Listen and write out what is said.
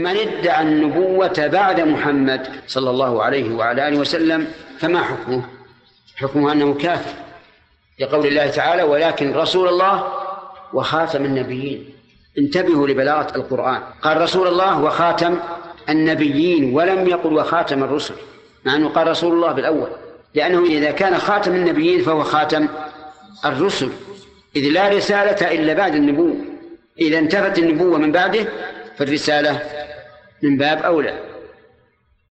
من ادعى النبوة بعد محمد صلى الله عليه وعلى آله وسلم فما حكمه؟ حكمه أنه كافر لقول الله تعالى ولكن رسول الله وخاتم النبيين انتبهوا لبلاغة القرآن. قال رسول الله وخاتم النبيين ولم يقل وخاتم الرسل مع أنه قال رسول الله بالأول. لأنه إذا كان خاتم النبيين فهو خاتم الرسل. إذ لا رسالة إلا بعد النبوة. إذا انتفت النبوة من بعده فالرسالة من باب أولى.